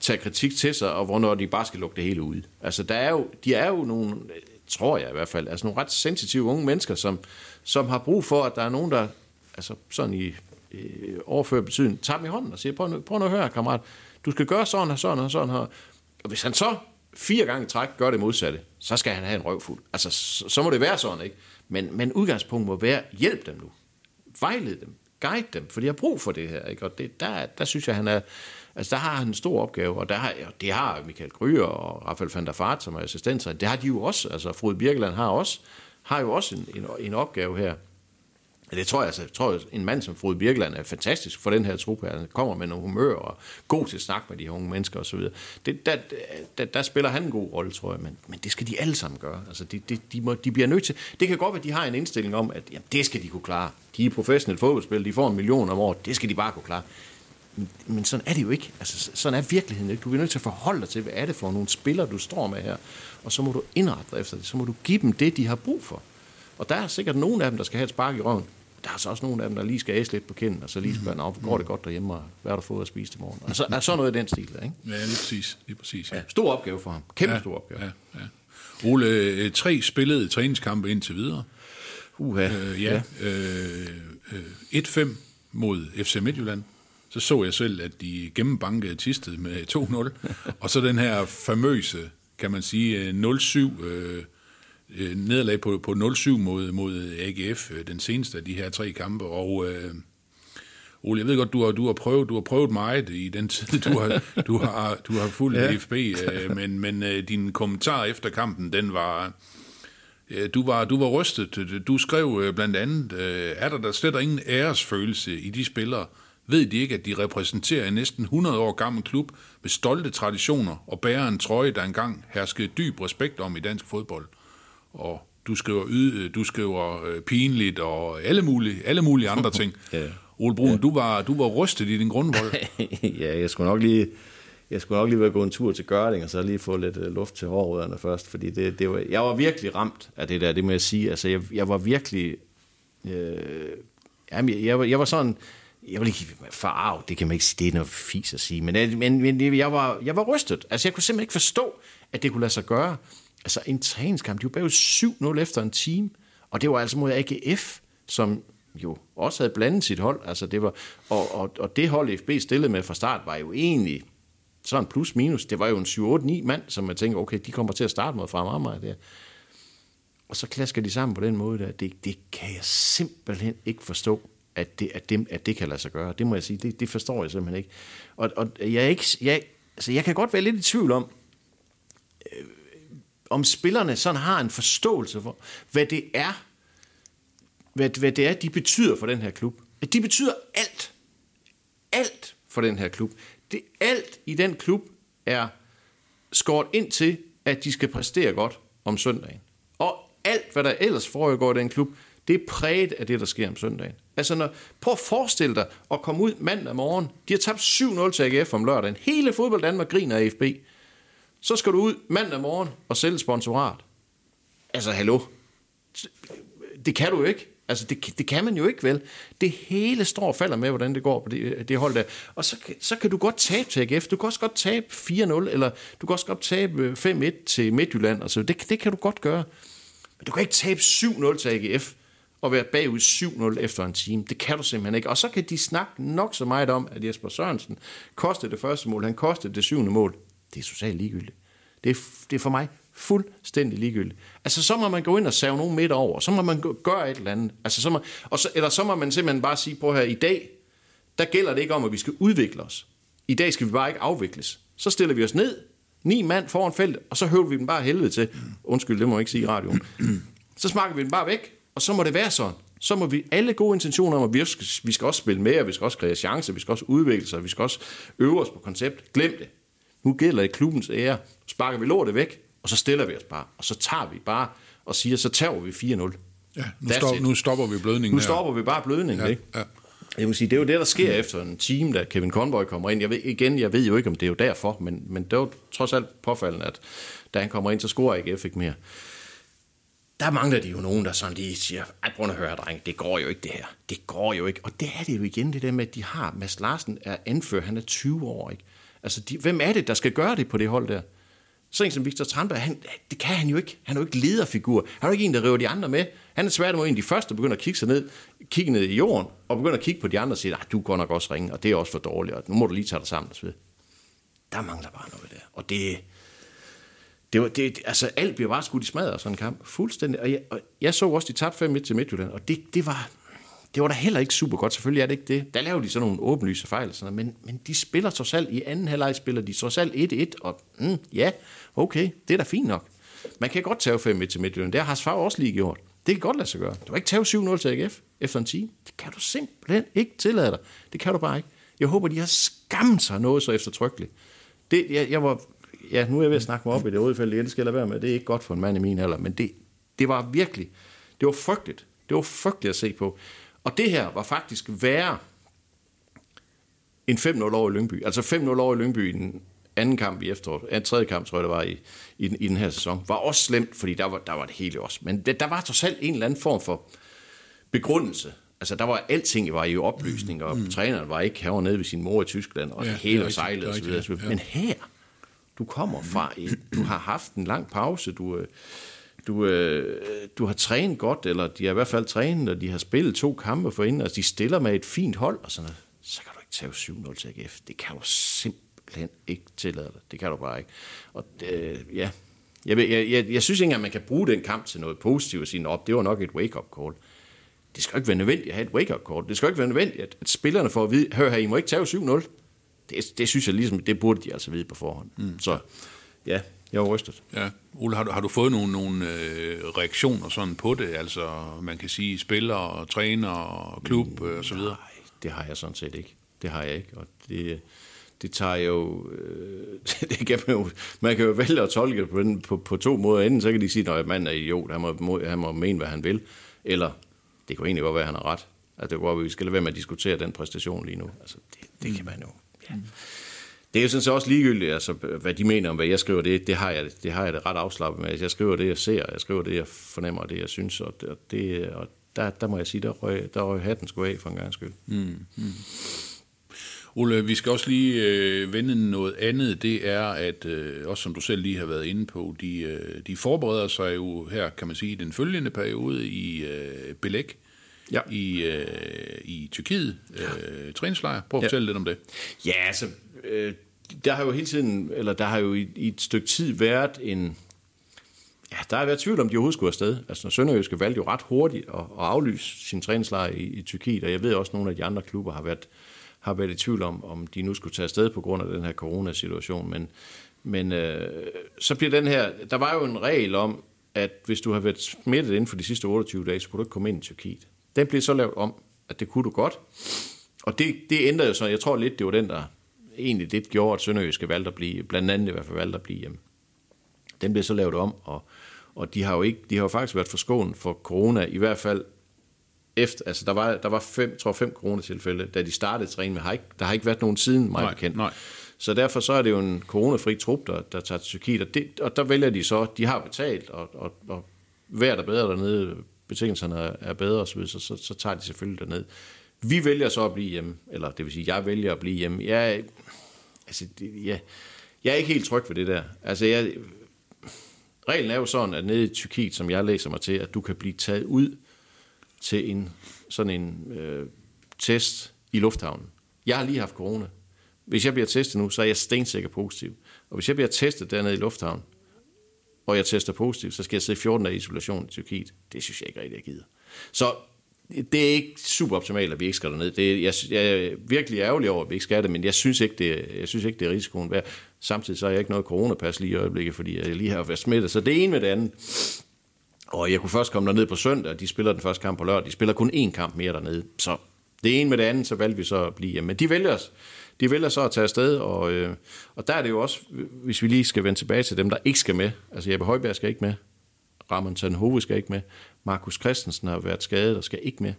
S2: tage kritik til sig, og hvornår de bare skal lukke det hele ud. Altså, der er jo, de er jo nogle, tror jeg i hvert fald, altså nogle ret sensitive unge mennesker, som, som har brug for, at der er nogen, der altså sådan i øh, overført betydning, tager dem i hånden og siger, prøv nu, prøv nu at høre, kammerat, du skal gøre sådan og sådan og sådan her. Og hvis han så fire gange træk gør det modsatte, så skal han have en røvfuld. Altså, så, så må det være sådan, ikke? Men, men udgangspunktet må være, hjælp dem nu. Vejled dem. Guide dem, for de har brug for det her, ikke? Og det, der, der synes jeg, han er... Altså, der har han en stor opgave, og der har, og det har Michael Gryer og Rafael van der Fart, som er assistenter. Det har de jo også. Altså, Frode Birkeland har, også, har jo også en, en, en opgave her. Det tror jeg, altså, jeg tror, en mand som Frode Birkeland er fantastisk for den her trup her. Han kommer med nogle humør og god til at snakke med de unge mennesker osv. Det, der, der, der, spiller han en god rolle, tror jeg, men, men det skal de alle sammen gøre. Altså, de, de, de, må, de bliver nødt til... Det kan godt være, at de har en indstilling om, at jamen, det skal de kunne klare. De er professionelle fodboldspillere, de får en million om året, det skal de bare kunne klare. Men, men sådan er det jo ikke. Altså, sådan er virkeligheden ikke. Du bliver nødt til at forholde dig til, hvad er det for nogle spillere, du står med her. Og så må du indrette dig efter det. Så må du give dem det, de har brug for. Og der er sikkert nogen af dem, der skal have et spark i røven. Der er så også nogle af dem, der lige skal æse lidt på kinden, og så lige spørge, mm. går det godt derhjemme, og hvad har du fået at spise til morgen? Og så er sådan noget i den stil, ikke?
S1: Ja, lige præcis. Lige præcis ja.
S2: Ja, stor opgave for ham. Kæmpe
S1: ja,
S2: stor opgave.
S1: Ja, ja. Ole, øh, tre spillede træningskampe indtil videre.
S2: Uha.
S1: Øh, ja. ja. Øh, øh, 1-5 mod FC Midtjylland. Så så jeg selv, at de gennembankede Tisted med 2-0. [laughs] og så den her famøse, kan man sige, 0-7 øh, øh, nederlag på, på 0-7 mod, mod AGF, øh, den seneste af de her tre kampe, og øh, Ole, jeg ved godt, du har, du har, prøvet, du har prøvet meget i den tid, du har, du har, du har fulgt [laughs] ja. FB, øh, men, men øh, din kommentar efter kampen, den var... Øh, du var, du var rystet. Du skrev øh, blandt andet, øh, er der der slet ingen æresfølelse i de spillere? Ved de ikke, at de repræsenterer en næsten 100 år gammel klub med stolte traditioner og bærer en trøje, der engang herskede dyb respekt om i dansk fodbold? Og du skriver, yd, du skriver øh, pinligt og alle mulige, alle mulige andre [laughs] ting.
S2: ja.
S1: Ole Brun, ja. du, var, du var rystet i din grundvold. [laughs]
S2: ja, jeg skulle nok lige... Jeg skulle nok lige være gå en tur til Gørling, og så lige få lidt uh, luft til hårrødderne først, fordi det, det var, jeg var virkelig ramt af det der, det må jeg sige. Altså, jeg, jeg var virkelig... Øh, jamen, jeg, jeg, var, jeg var sådan... Jeg vil ikke forarve, det kan man ikke sige, det er noget fis at sige, men, men, men jeg, var, jeg var rystet. Altså, jeg kunne simpelthen ikke forstå, at det kunne lade sig gøre altså en træningskamp, de var bagud 7-0 efter en time, og det var altså mod AGF, som jo også havde blandet sit hold, altså det var, og, og, og det hold FB stillede med fra start, var jo egentlig sådan plus minus, det var jo en 7-8-9 mand, som man tænker, okay, de kommer til at starte mod fra meget der. Og så klasker de sammen på den måde der, det, det kan jeg simpelthen ikke forstå, at det, at, det, at det kan lade sig gøre. Det må jeg sige, det, det forstår jeg simpelthen ikke. Og, og jeg, er ikke, jeg, altså jeg kan godt være lidt i tvivl om, øh, om spillerne sådan har en forståelse for, hvad det er, hvad, hvad det er, de betyder for den her klub. At de betyder alt. Alt for den her klub. Det alt i den klub er skåret ind til, at de skal præstere godt om søndagen. Og alt, hvad der ellers foregår i den klub, det er præget af det, der sker om søndagen. Altså, når, prøv at forestille dig at komme ud mandag morgen. De har tabt 7-0 til AGF om lørdagen. Hele fodbold Danmark griner af AFB. Så skal du ud mandag morgen og sælge sponsorat. Altså, hallo. Det kan du ikke. Altså, det, det kan man jo ikke, vel? Det hele står og falder med, hvordan det går på det, det hold der. Og så, så kan du godt tabe til AGF. Du kan også godt tabe 4-0, eller du kan også godt tabe øh, 5-1 til Midtjylland. Altså, det, det kan du godt gøre. Men du kan ikke tabe 7-0 til AGF og være bagud 7-0 efter en time. Det kan du simpelthen ikke. Og så kan de snakke nok så meget om, at Jesper Sørensen kostede det første mål, han kostede det syvende mål. Det er socialt ligegyldigt. Det er, det er for mig fuldstændig ligegyldigt. Altså, så må man gå ind og save nogen midt over. Så må man gøre et eller andet. Altså, så må, og så, eller så må man simpelthen bare sige på her, i dag, der gælder det ikke om, at vi skal udvikle os. I dag skal vi bare ikke afvikles. Så stiller vi os ned, ni mand foran feltet, og så høvler vi den bare helvede til. Undskyld, det må jeg ikke sige i radioen. Så smakker vi den bare væk, og så må det være sådan. Så må vi alle gode intentioner om, at vi skal, vi skal også spille mere, vi skal også kreere chancer, vi skal også udvikle sig, vi skal også øve os på koncept. Glem det. Nu gælder det klubbens ære. Sparker vi lortet væk, og så stiller vi os bare. Og så tager vi bare og siger, så tager vi 4-0.
S1: Ja, nu, stop, nu stopper vi blødningen
S2: Nu
S1: her.
S2: stopper vi bare blødningen,
S1: Ja,
S2: ikke?
S1: ja.
S2: Jeg vil sige, det er jo det, der sker efter en time, da Kevin Conboy kommer ind. Jeg ved, igen, jeg ved jo ikke, om det er jo derfor, men, men det er jo trods alt påfaldende, at da han kommer ind, så scorer AGF ikke mere. Der mangler de jo nogen, der sådan lige siger, ej, prøv at høre, dreng, det går jo ikke det her. Det går jo ikke. Og det er det jo igen, det der med, at de har, Mads Larsen er anfører, han er 20 år, ikke? Altså, de, hvem er det, der skal gøre det på det hold der? Sådan som Victor Tranberg, han, det kan han jo ikke. Han er jo ikke lederfigur. Han er jo ikke en, der river de andre med. Han er svært en af de første, der begynder at kigge sig ned, kigge ned i jorden, og begynder at kigge på de andre og sige, at du går nok også ringe, og det er også for dårligt, og nu må du lige tage dig sammen. Og så videre. Der mangler bare noget der. Og det, det, var, det, altså alt bliver bare skudt i smadret sådan en kamp. Fuldstændig. Og jeg, og jeg så også, de tabte 5-1 til Midtjylland, og det, det var... Det var da heller ikke super godt. Selvfølgelig er det ikke det. Der laver de sådan nogle åbenlyse fejl. Sådan noget. Men, men de spiller trods alt i anden halvleg spiller de trods alt 1-1. Og mm, ja, okay, det er da fint nok. Man kan godt tage 5-1 til Midtjylland. Det har Haas også lige gjort. Det kan godt lade sig gøre. Du kan ikke tage 7-0 til AGF efter en time. Det kan du simpelthen ikke tillade dig. Det kan du bare ikke. Jeg håber, de har skammet sig noget så eftertrykkeligt. Det, jeg, jeg var, ja, nu er jeg ved at snakke mig op i det røde felt igen, det skal jeg lade være med. Det er ikke godt for en mand i min alder, men det, det var virkelig, det var frygteligt. Det var frygteligt at se på. Og det her var faktisk værre end 5-0 over i Lyngby. Altså 5-0 over i Lyngby i den anden kamp i efteråret, en tredje kamp, tror jeg, det var i, i, den, i den her sæson, var også slemt, fordi der var, der var det hele også. Men det, der var trods alt en eller anden form for begrundelse. Altså, der var alting var i opløsning, og mm. træneren var ikke herovre nede ved sin mor i Tyskland, og
S1: Ja, det
S2: hele
S1: rigtigt,
S2: sejlet
S1: det
S2: og så videre.
S1: rigtigt, ja.
S2: Men her, du kommer fra, et, du har haft en lang pause, du, øh, du, øh, du har trænet godt, eller de har i hvert fald trænet, og de har spillet to kampe for inden, altså de stiller med et fint hold, og sådan noget. Så kan du ikke tage 7-0 til AGF. Det kan du simpelthen ikke tillade dig. Det kan du bare ikke. Og øh, ja, jeg, jeg, jeg, jeg synes ikke engang, man kan bruge den kamp til noget positivt og sige, op, det var nok et wake-up call. Det skal jo ikke være nødvendigt at have et wake-up call. Det skal jo ikke være nødvendigt, at, at spillerne får at vide, hør her, I må ikke tage 7-0. Det, det synes jeg ligesom, det burde de altså vide på forhånd. Mm. Så ja, jeg var rystet.
S1: Ja. Ole, har du, har du fået nogle, nogle øh, reaktioner sådan på det? Altså, man kan sige spillere, træner, og klub øh, og så videre.
S2: Nej, det har jeg sådan set ikke. Det har jeg ikke, og det, det tager jo... Øh, [laughs] det kan man, jo man kan jo vælge at tolke det på, den, på, på to måder. Enten så kan de sige, at manden er idiot, han må, må, han må mene, hvad han vil. Eller det kan egentlig godt være, at han har ret. At det går, at vi skal lade være med at diskutere den præstation lige nu. Altså, det, det kan man jo. Ja. Det er jo sådan set også ligegyldigt, altså, hvad de mener om, hvad jeg skriver, det, det, har jeg, det har jeg det ret afslappet med. Jeg skriver det, jeg ser, jeg skriver det, jeg fornemmer, det, jeg synes, og, det, og, det, og der, der må jeg sige, der røg, der røg hatten sgu af for en gang skyld. Mm.
S1: Ole, vi skal også lige øh, vende noget andet. Det er, at øh, også som du selv lige har været inde på, de, øh, de forbereder sig jo her, kan man sige, i den følgende periode i øh, Belæk
S2: Ja.
S1: i, øh, i Tyrkiet. Øh, træningslejr. Prøv at
S2: Ja.
S1: fortælle lidt om det.
S2: Ja, altså, øh, der har jo hele tiden, eller der har jo i, i et stykke tid været en, ja, der har været tvivl om, de overhovedet skulle afsted. Altså, Sønderjyske valgte jo ret hurtigt at, at aflyse sin træningslejr i, i Tyrkiet, og jeg ved også, at nogle af de andre klubber har været, har været i tvivl om, om de nu skulle tage afsted på grund af den her coronasituation, men, men øh, så bliver den her, der var jo en regel om, at hvis du har været smittet inden for de sidste 28 dage, så kunne du ikke komme ind i Tyrkiet. Den blev så lavet om, at det kunne du godt, og det, det ændrede jo så, jeg tror lidt, det var den, der egentlig det gjorde, at Sønderjyske valgte at blive, blandt andet i hvert fald valgte at blive hjemme. Den blev så lavet om, og, og de har jo ikke, de har jo faktisk været forskånet for corona, i hvert fald efter, altså der var, der var fem, tror fem coronatilfælde, da de startede træning, men har ikke, der har ikke været nogen siden, mig
S1: Nej,
S2: bekendt.
S1: nej.
S2: Så derfor så er det jo en coronafri trup, der, der tager til Tyrkiet, og, det, og der vælger de så, de har betalt, og, og, og vejret er bedre dernede, betingelserne er, er bedre osv., så, så, så tager de selvfølgelig derned. Vi vælger så at blive hjemme, eller det vil sige, jeg vælger at blive hjemme. Jeg, altså, det, jeg, jeg er ikke helt tryg ved det der. Altså, jeg, reglen er jo sådan, at nede i Tyrkiet, som jeg læser mig til, at du kan blive taget ud til en sådan en øh, test i lufthavnen. Jeg har lige haft corona. Hvis jeg bliver testet nu, så er jeg stensikker positiv. Og hvis jeg bliver testet dernede i lufthavnen, og jeg tester positiv, så skal jeg sidde 14 dage i isolation i Tyrkiet. Det synes jeg ikke rigtig, jeg gider. Så det er ikke super optimalt, at vi ikke skal derned. Det er, jeg, jeg er virkelig ærgerlig over, at vi ikke skal det, men jeg synes ikke, det, jeg synes ikke, det er risikoen værd. Samtidig så har jeg ikke noget coronapas lige i øjeblikket, fordi jeg lige har været smittet. Så det er med det andet. Og jeg kunne først komme derned på søndag, de spiller den første kamp på lørdag. De spiller kun én kamp mere dernede. Så det ene med det andet, så valgte vi så at blive hjemme. Men de vælger, os. de vælger så at tage afsted, og, øh, og der er det jo også, hvis vi lige skal vende tilbage til dem, der ikke skal med. Altså Jeppe Højberg skal ikke med. Ramon Tanhove skal ikke med. Markus Christensen har været skadet og skal ikke med.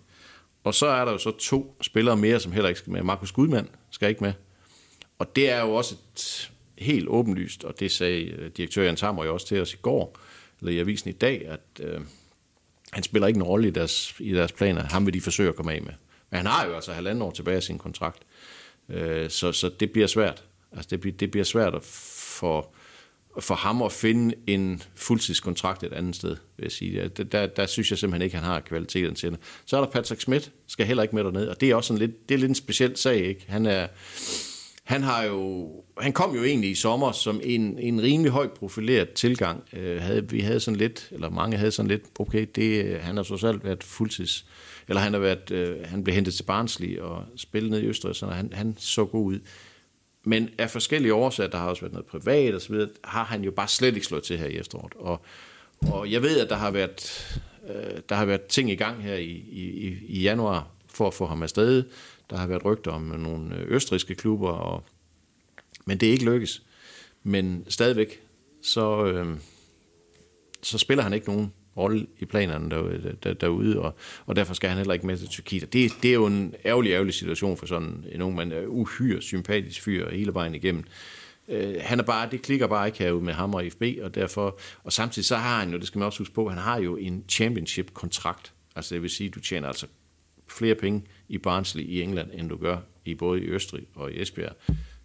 S2: Og så er der jo så to spillere mere, som heller ikke skal med. Markus Gudmand skal ikke med. Og det er jo også et helt åbenlyst, og det sagde øh, direktør Jens Hammer jo også til os i går, eller i avisen i dag, at øh, han spiller ikke en rolle i deres, i deres planer. Ham vil de forsøge at komme af med. Men han har jo altså halvanden år tilbage af sin kontrakt. Øh, så, så det bliver svært. Altså det, bliver, det bliver svært at for, for ham at finde en fuldtidskontrakt et andet sted, vil jeg sige. Der, der, der synes jeg simpelthen ikke, han har kvaliteten til det. Så er der Patrick Schmidt, skal heller ikke med derned, og det er også en lidt, det er lidt en speciel sag, ikke? Han er, han har jo, han kom jo egentlig i sommer som en, en rimelig højt profileret tilgang. Øh, havde, vi havde sådan lidt, eller mange havde sådan lidt, okay, det, øh, han har så selv været fuldtids, eller han har været, øh, han blev hentet til Barnsley og spillet ned i Østrig, så han, han så god ud. Men af forskellige årsager, der har også været noget privat og så videre, har han jo bare slet ikke slået til her i efteråret. Og, og jeg ved, at der har været, øh, der har været ting i gang her i, i, i januar for at få ham afsted. Der har været rygter om nogle øh, østriske klubber, og, men det er ikke lykkes. Men stadigvæk, så, øh, så spiller han ikke nogen rolle i planerne der, der, derude og, og derfor skal han heller ikke med til Tyrkiet. Og det, det er jo en ærgerlig, ærgerlig situation for sådan en ung mand, uhyre sympatisk fyr hele vejen igennem. Øh, han er bare, det klikker bare ikke herude med ham og FB, og derfor, og samtidig så har han jo, det skal man også huske på, han har jo en championship-kontrakt. Altså det vil sige, du tjener altså flere penge i Barnsley i England, end du gør i både i Østrig og i Esbjerg.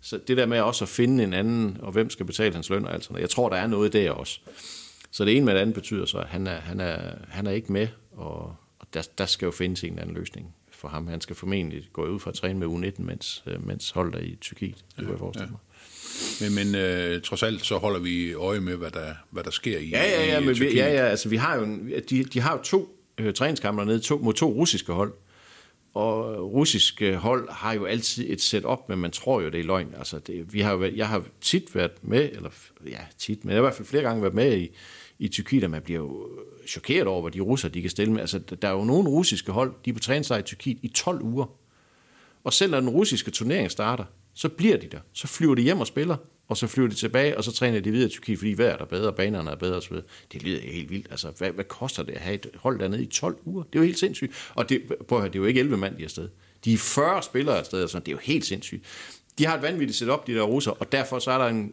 S2: Så det der med også at finde en anden, og hvem skal betale hans løn og alt sådan noget, jeg tror, der er noget der også. Så det ene med det andet betyder så, at han er, han er, han er ikke med, og, og der, der skal jo findes en eller anden løsning for ham. Han skal formentlig gå ud fra at træne med U19, mens, øh, mens holdet er i Tyrkiet. Det kunne jeg forestille mig.
S1: Men, men øh, trods alt, så holder vi øje med, hvad der, hvad der sker i,
S2: Ja, ja, ja,
S1: i
S2: men vi, ja, ja, altså vi har jo, en, de, de har jo to øh, træningskampe dernede to, mod to russiske hold. Og russiske øh, hold har jo altid et setup, men man tror jo, det er løgn. Altså, det, vi har, jo jeg har tit været med, eller ja, tit, men jeg har i hvert fald flere gange været med i, i Tyrkiet, og man bliver jo øh, chokeret over, hvad de russer de kan stille med. Altså, der er jo nogle russiske hold, de er på træningslejr i Tyrkiet i 12 uger. Og selv når den russiske turnering starter, så bliver de der. Så flyver de hjem og spiller, og så flyver de tilbage, og så træner de videre i Tyrkiet, fordi vejret er bedre, banerne er bedre osv. Det lyder helt vildt. Altså, hvad, hvad koster det at have et hold dernede i 12 uger? Det er jo helt sindssygt. Og det, prøv at høre, det er jo ikke 11 mand, de er afsted. De er 40 spillere afsted, altså, det er jo helt sindssygt. De har et vanvittigt setup, de der russer, og derfor så er der en,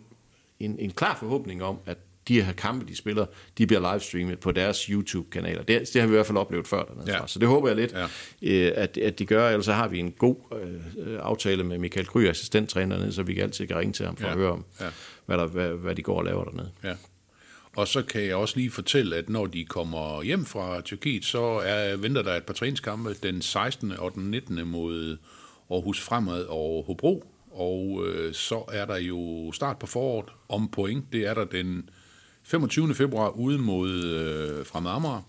S2: en, en klar forhåbning om, at de her kampe, de spiller, de bliver livestreamet på deres YouTube-kanaler. Det, det har vi i hvert fald oplevet før dernede
S1: Ja.
S2: Så det håber jeg lidt,
S1: Ja.
S2: øh, at, at de gør. Ellers så har vi en god øh, aftale med Michael Kryger, assistenttræner dernede, så vi kan altid kan ringe til ham for
S1: Ja.
S2: at høre om,
S1: Ja.
S2: hvad, der, hvad, hvad de går og laver dernede.
S1: Ja. Og så kan jeg også lige fortælle, at når de kommer hjem fra Tyrkiet, så er, venter der et par træningskampe den 16. og den 19. mod Aarhus Fremad og Hobro. Og øh, så er der jo start på foråret om point. Det er der den 25. februar ude mod øh, Fremad Amager.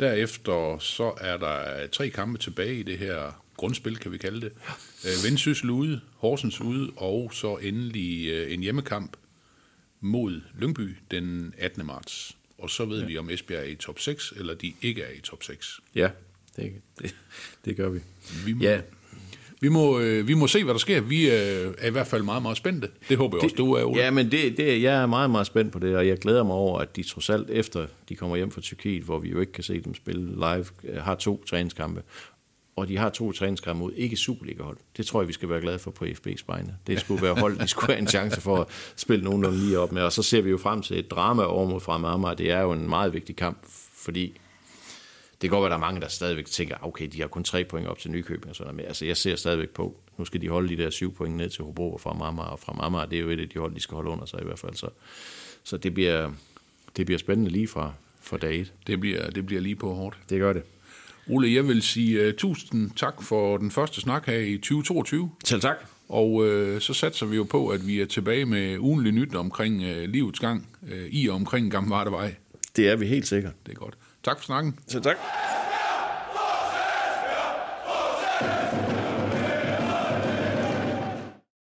S1: Derefter så er der tre kampe tilbage i det her grundspil, kan vi kalde det. Øh, Vendsyssel ude, Horsens ude, og så endelig øh, en hjemmekamp mod Lyngby den 18. marts. Og så ved ja. vi, om Esbjerg er i top 6, eller de ikke er i top 6.
S2: Ja, det, det, det gør vi.
S1: Vi må,
S2: Ja,
S1: Vi må, øh, vi må se, hvad der sker. Vi øh, er i hvert fald meget, meget spændte. Det håber jeg også, du er, Ole.
S2: Ja, men det, det, jeg er meget, meget spændt på det, og jeg glæder mig over, at de trods alt efter de kommer hjem fra Tyrkiet, hvor vi jo ikke kan se dem spille live, øh, har to træningskampe. Og de har to træningskampe mod ikke Superliga-hold. Det tror jeg, vi skal være glade for på FB's vegne. Det skulle være hold, de skulle have en chance for at spille nogenlunde lige op med. Og så ser vi jo frem til et drama over mod Fremad Amager. Det er jo en meget vigtig kamp, fordi det kan godt være, der er mange, der stadigvæk tænker, okay, de har kun tre point op til Nykøbing og sådan noget. Men altså, jeg ser stadigvæk på, nu skal de holde de der syv point ned til Hobro og fra Amager, og fra Amager, det er jo et af de hold, de skal holde under sig i hvert fald. Så, så det, bliver, det bliver spændende lige fra, fra dag et.
S1: Det, bliver, det bliver lige på hårdt.
S2: Det gør det.
S1: Ole, jeg vil sige uh, tusind tak for den første snak her i 2022.
S2: Selv tak.
S1: Og uh, så satser vi jo på, at vi er tilbage med ugenlig nyt omkring uh, livets gang uh, i og omkring Gamle Vardevej.
S2: Det er vi helt sikkert.
S1: Det er godt. Tak for snakken.
S2: Selv tak.